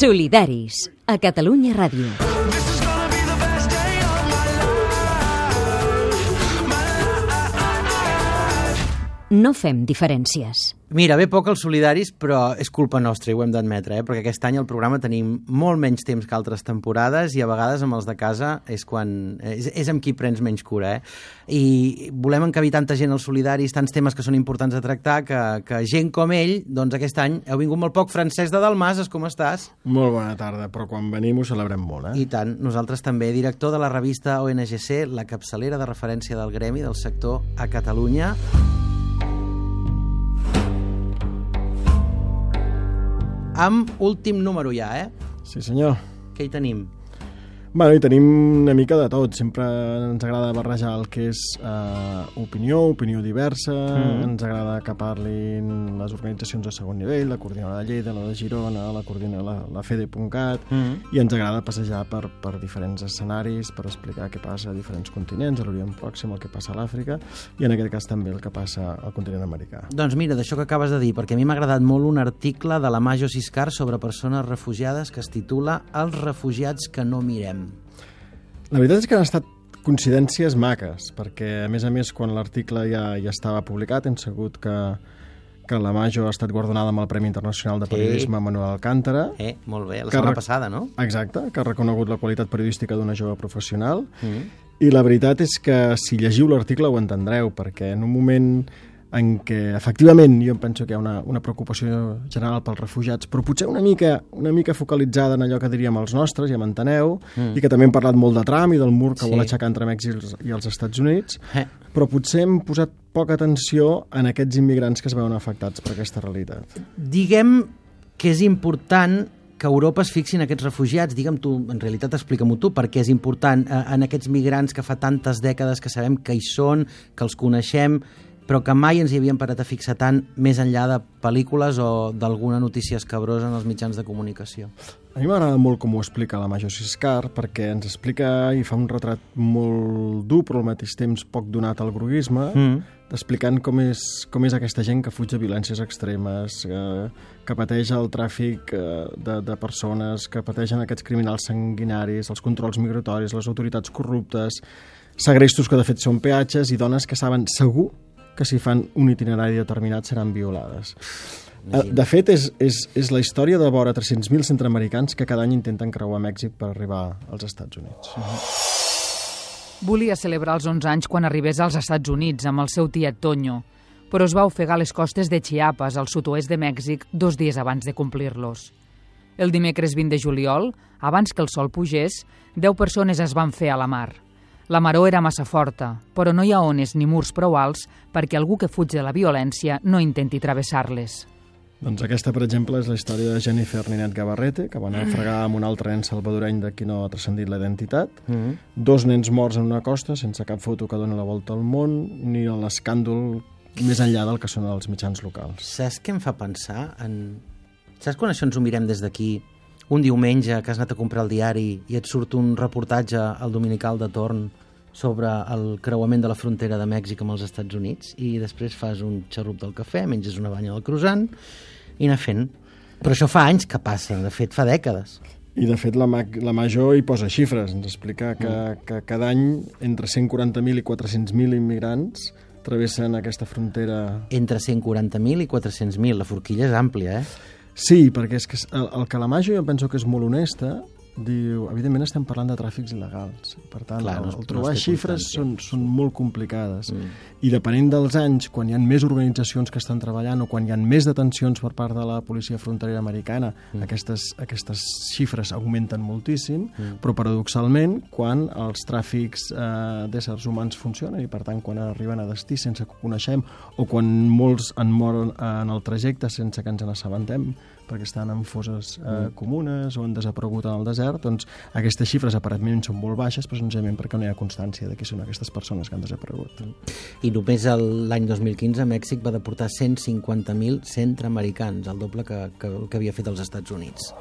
Solidaris, a Catalunya Ràdio. No fem diferències. Mira, ve poc els solidaris, però és culpa nostra, i ho hem d'admetre, eh? perquè aquest any al programa tenim molt menys temps que altres temporades i a vegades amb els de casa és quan és, és amb qui prens menys cura. Eh? I volem encabir tanta gent als solidaris, tants temes que són importants de tractar, que, que gent com ell, doncs aquest any heu vingut molt poc. Francesc de Dalmases, com estàs? Molt bona tarda, però quan venim ho celebrem molt, eh? I tant, nosaltres també. Director de la revista ONGC, la capçalera de referència del gremi del sector a Catalunya. Amb últim número ja, eh? Sí, senyor. Què hi tenim? Bueno, i tenim una mica de tot. Sempre ens agrada barrejar el que és uh, opinió, opinió diversa, mm. ens agrada que parlin les organitzacions de segon nivell, la Coordinadora de Lleida, la de Girona, la Coordinadora, la, la FEDE.cat, mm. i ens agrada passejar per, per diferents escenaris per explicar què passa a diferents continents, a l'Orient Pròxim, el que passa a l'Àfrica, i en aquest cas també el que passa al continent americà. Doncs mira, d'això que acabes de dir, perquè a mi m'ha agradat molt un article de la Majo Siscar sobre persones refugiades que es titula Els refugiats que no mirem. La veritat és que han estat coincidències maques, perquè, a més a més, quan l'article ja, ja estava publicat, hem sabut que, que la Majo ha estat guardonada amb el Premi Internacional de Periodisme sí. Manuel Alcántara. Eh, molt bé, la setmana passada, no? Exacte, que ha reconegut la qualitat periodística d'una jove professional. Mm. I la veritat és que si llegiu l'article ho entendreu, perquè en un moment en què efectivament jo penso que hi ha una, una preocupació general pels refugiats, però potser una mica, una mica focalitzada en allò que diríem els nostres, ja m'enteneu, mm. i que també hem parlat molt de Trump i del mur que sí. vol aixecar entre Mèxic i els, i els Estats Units, eh. però potser hem posat poca atenció en aquests immigrants que es veuen afectats per aquesta realitat. Diguem que és important que Europa es fixi en aquests refugiats. Digue'm tu, en realitat explica'm-ho tu, perquè és important eh, en aquests migrants que fa tantes dècades que sabem que hi són, que els coneixem, però que mai ens hi havíem parat a fixar tant més enllà de pel·lícules o d'alguna notícia escabrosa en els mitjans de comunicació. A mi m'agrada molt com ho explica la Major Siscar, perquè ens explica i fa un retrat molt dur, però al mateix temps poc donat al groguisme, mm. explicant com és, com és aquesta gent que fuig de violències extremes, que, que pateix el tràfic eh, de, de persones, que pateixen aquests criminals sanguinaris, els controls migratoris, les autoritats corruptes, segrestos que de fet són peatges i dones que saben segur que si fan un itinerari determinat seran violades. Eh, de fet, és, és, és la història de vora 300.000 centroamericans que cada any intenten creuar Mèxic per arribar als Estats Units. Uh -huh. Volia celebrar els 11 anys quan arribés als Estats Units amb el seu tiet Toño, però es va ofegar a les costes de Chiapas, al sud-oest de Mèxic, dos dies abans de complir-los. El dimecres 20 de juliol, abans que el sol pugés, 10 persones es van fer a la mar. La maró era massa forta, però no hi ha ones ni murs prou alts perquè algú que fuig de la violència no intenti travessar-les. Doncs aquesta, per exemple, és la història de Jennifer Ninet Gabarrete, que va anar a fregar amb un altre nen salvadoreny de qui no ha transcendit la identitat. Mm -hmm. Dos nens morts en una costa, sense cap foto que doni la volta al món, ni l'escàndol més enllà del que són els mitjans locals. Saps què em fa pensar? En... Saps quan això ens ho mirem des d'aquí un diumenge que has anat a comprar el diari i et surt un reportatge al Dominical de Torn sobre el creuament de la frontera de Mèxic amb els Estats Units i després fas un xarrup del cafè, menges una banya del croissant i anar fent. Però això fa anys que passa, de fet fa dècades. I de fet la, la Major hi posa xifres, ens explica que, mm. que cada any entre 140.000 i 400.000 immigrants travessen aquesta frontera... Entre 140.000 i 400.000, la forquilla és àmplia, eh? Sí, perquè és que el, el que la Major jo penso que és molt honesta diu, evidentment estem parlant de tràfics il·legals, per tant, Clar, no, el, el trobar no xifres són, són molt complicades. Mm. I depenent dels anys, quan hi ha més organitzacions que estan treballant o quan hi ha més detencions per part de la policia fronterera americana, mm. aquestes, aquestes xifres augmenten moltíssim, mm. però paradoxalment, quan els tràfics eh, d'éssers humans funcionen i per tant quan arriben a destí sense que ho coneixem o quan molts en moren en el trajecte sense que ens n'assabentem, perquè estan en foses eh, mm. comunes o han desaparegut en el desert, doncs aquestes xifres aparentment són molt baixes, però senzillament perquè no hi ha constància de qui són aquestes persones que han desaparegut. I només l'any 2015 Mèxic va deportar 150.000 centreamericans, el doble que, que, que havia fet els Estats Units.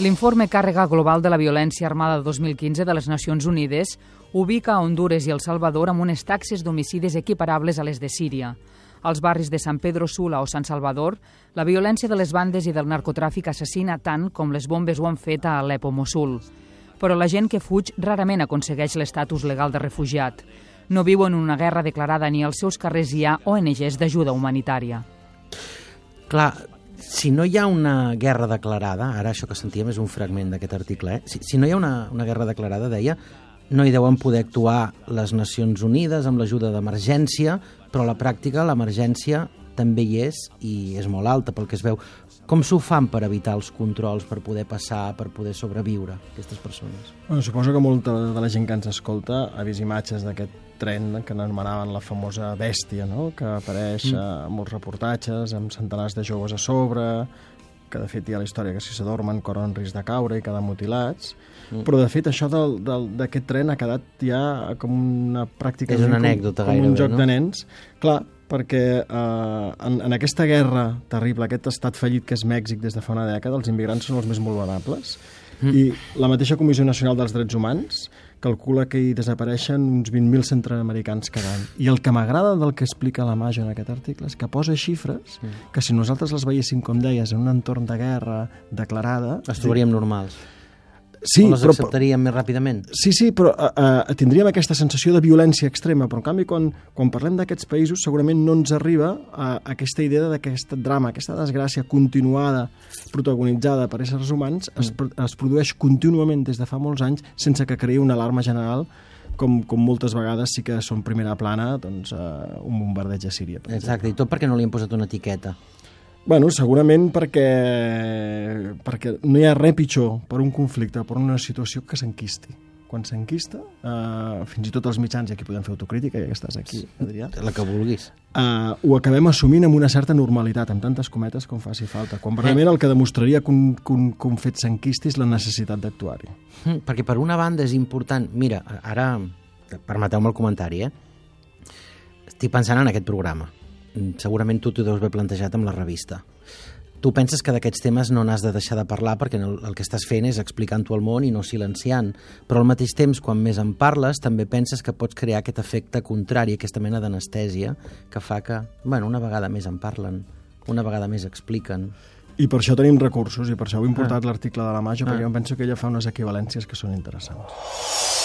L'informe Càrrega Global de la Violència Armada 2015 de les Nacions Unides ubica a Honduras i El Salvador amb unes taxes d'homicidis equiparables a les de Síria. Als barris de San Pedro Sula o San Salvador, la violència de les bandes i del narcotràfic assassina tant com les bombes ho han fet a Alep o Mosul. Però la gent que fuig rarament aconsegueix l'estatus legal de refugiat. No viu en una guerra declarada ni als seus carrers hi ha ONGs d'ajuda humanitària. Clar, si no hi ha una guerra declarada, ara això que sentíem és un fragment d'aquest article, eh? si, si no hi ha una, una guerra declarada, deia, no hi deuen poder actuar les Nacions Unides amb l'ajuda d'emergència, però a la pràctica l'emergència també hi és i és molt alta pel que es veu. Com s'ho fan per evitar els controls, per poder passar, per poder sobreviure, aquestes persones? Bueno, suposo que molta de la gent que ens escolta ha vist imatges d'aquest tren que n'anomenaven la famosa bèstia, no? que apareix mm. a molts reportatges, amb centenars de joves a sobre, que de fet hi ha la història que si s'adormen corren risc de caure i quedar mutilats, mm. però de fet això d'aquest tren ha quedat ja com una pràctica... És una anècdota com, com un joc no? de nens. Clar, perquè eh, en, en aquesta guerra terrible, aquest estat fallit que és Mèxic des de fa una dècada, els immigrants són els més vulnerables, mm. i la mateixa Comissió Nacional dels Drets Humans calcula que hi desapareixen uns 20.000 centroamericans cada any. I el que m'agrada del que explica la Maja en aquest article és que posa xifres que si nosaltres les veiéssim, com deies, en un entorn de guerra declarada... Les trobaríem normals. Sí, o les però, acceptaríem més ràpidament? Sí, sí, però uh, uh, tindríem aquesta sensació de violència extrema, però en canvi quan, quan parlem d'aquests països segurament no ens arriba a, a aquesta idea d'aquest drama, aquesta desgràcia continuada, protagonitzada per éssers humans, es, mm. es produeix contínuament des de fa molts anys sense que creï una alarma general com, com moltes vegades sí que són primera plana doncs, uh, un bombardeig a Síria. Per Exacte, exemple. i tot perquè no li han posat una etiqueta. Bueno, segurament perquè, perquè no hi ha res pitjor per un conflicte, per una situació que s'enquisti. Quan s'enquista, eh, fins i tot els mitjans, i aquí podem fer autocrítica, ja que estàs aquí, Adrià. La que vulguis. Eh, ho acabem assumint amb una certa normalitat, amb tantes cometes com faci falta, quan realment el que demostraria que un, que un, que un fet s'enquisti és la necessitat d'actuar-hi. Mm, perquè per una banda és important... Mira, ara, permeteu-me el comentari, eh? Estic pensant en aquest programa segurament tu t'ho deus haver plantejat amb la revista. Tu penses que d'aquests temes no n'has de deixar de parlar perquè el, el que estàs fent és explicant-ho al món i no silenciant, però al mateix temps, quan més en parles, també penses que pots crear aquest efecte contrari, aquesta mena d'anestèsia, que fa que, bueno, una vegada més en parlen, una vegada més expliquen. I per això tenim recursos, i per això heu importat ah. l'article de la Maja, perquè ah. jo penso que ella fa unes equivalències que són interessants.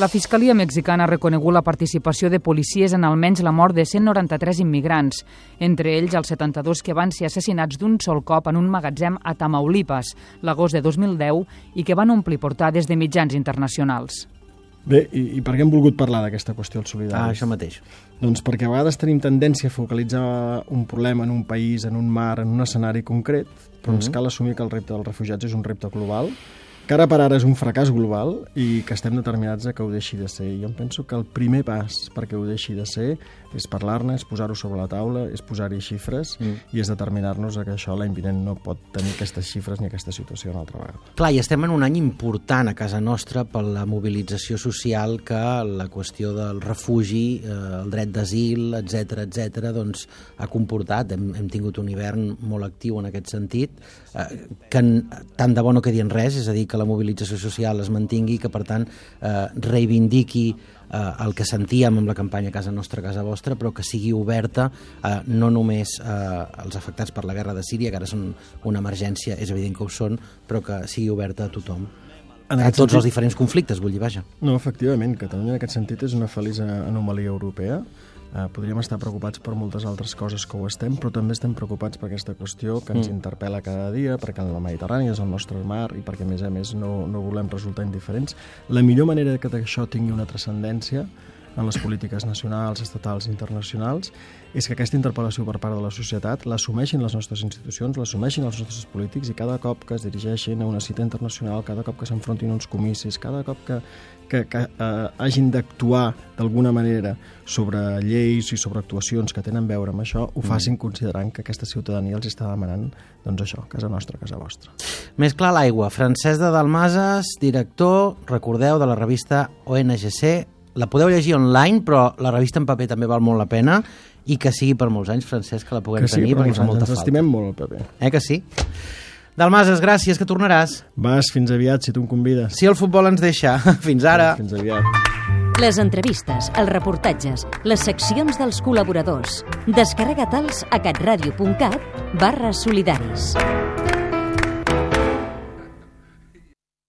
La Fiscalia mexicana ha reconegut la participació de policies en almenys la mort de 193 immigrants, entre ells els 72 que van ser assassinats d'un sol cop en un magatzem a Tamaulipas, l'agost de 2010, i que van omplir portades de mitjans internacionals. Bé, i, i per què hem volgut parlar d'aquesta qüestió al solidari? Ah, això mateix. Doncs perquè a vegades tenim tendència a focalitzar un problema en un país, en un mar, en un escenari concret, però mm -hmm. ens cal assumir que el repte dels refugiats és un repte global que ara per ara és un fracàs global i que estem determinats a que ho deixi de ser. Jo em penso que el primer pas perquè ho deixi de ser és parlar-ne, és posar-ho sobre la taula, és posar-hi xifres mm. i és determinar-nos que això l'any vinent no pot tenir aquestes xifres ni aquesta situació una altra vegada. Clar, i estem en un any important a casa nostra per la mobilització social que la qüestió del refugi, eh, el dret d'asil, etc etc, doncs ha comportat. Hem, hem tingut un hivern molt actiu en aquest sentit, eh, que tant de bo no quedi en res, és a dir, que la mobilització social es mantingui, que per tant eh, reivindiqui eh, el que sentíem amb la campanya Casa Nostra, Casa Vostra, però que sigui oberta eh, no només eh, als afectats per la guerra de Síria, que ara són una emergència, és evident que ho són, però que sigui oberta a tothom. En a tots sentit... els diferents conflictes, vull dir, vaja. No, efectivament, Catalunya en aquest sentit és una feliç anomalia europea, Eh, podríem estar preocupats per moltes altres coses que ho estem, però també estem preocupats per aquesta qüestió que ens mm. interpel·la cada dia, perquè la Mediterrània és el nostre mar i perquè, a més a més, no, no volem resultar indiferents. La millor manera que això tingui una transcendència en les polítiques nacionals, estatals i internacionals és que aquesta interpel·lació per part de la societat l'assumeixin les nostres institucions, l'assumeixin els nostres polítics i cada cop que es dirigeixin a una cita internacional, cada cop que s'enfrontin uns comicis, cada cop que, que, que eh, hagin d'actuar d'alguna manera sobre lleis i sobre actuacions que tenen a veure amb això, ho mm. facin mm. considerant que aquesta ciutadania els està demanant doncs això, casa nostra, casa vostra. Més clar l'aigua. Francesc de Dalmases, director, recordeu, de la revista ONGC, la podeu llegir online, però la revista en paper també val molt la pena i que sigui per molts anys, Francesc, que la puguem que tenir, perquè fa molta falta. Ens estimem molt el paper. Eh que sí? Dalmases, gràcies, que tornaràs. Vas, fins aviat, si tu em convides. Si el futbol ens deixa. fins ara. Fins aviat. Les entrevistes, els reportatges, les seccions dels col·laboradors. Descarrega-te'ls a catradio.cat barra solidaris.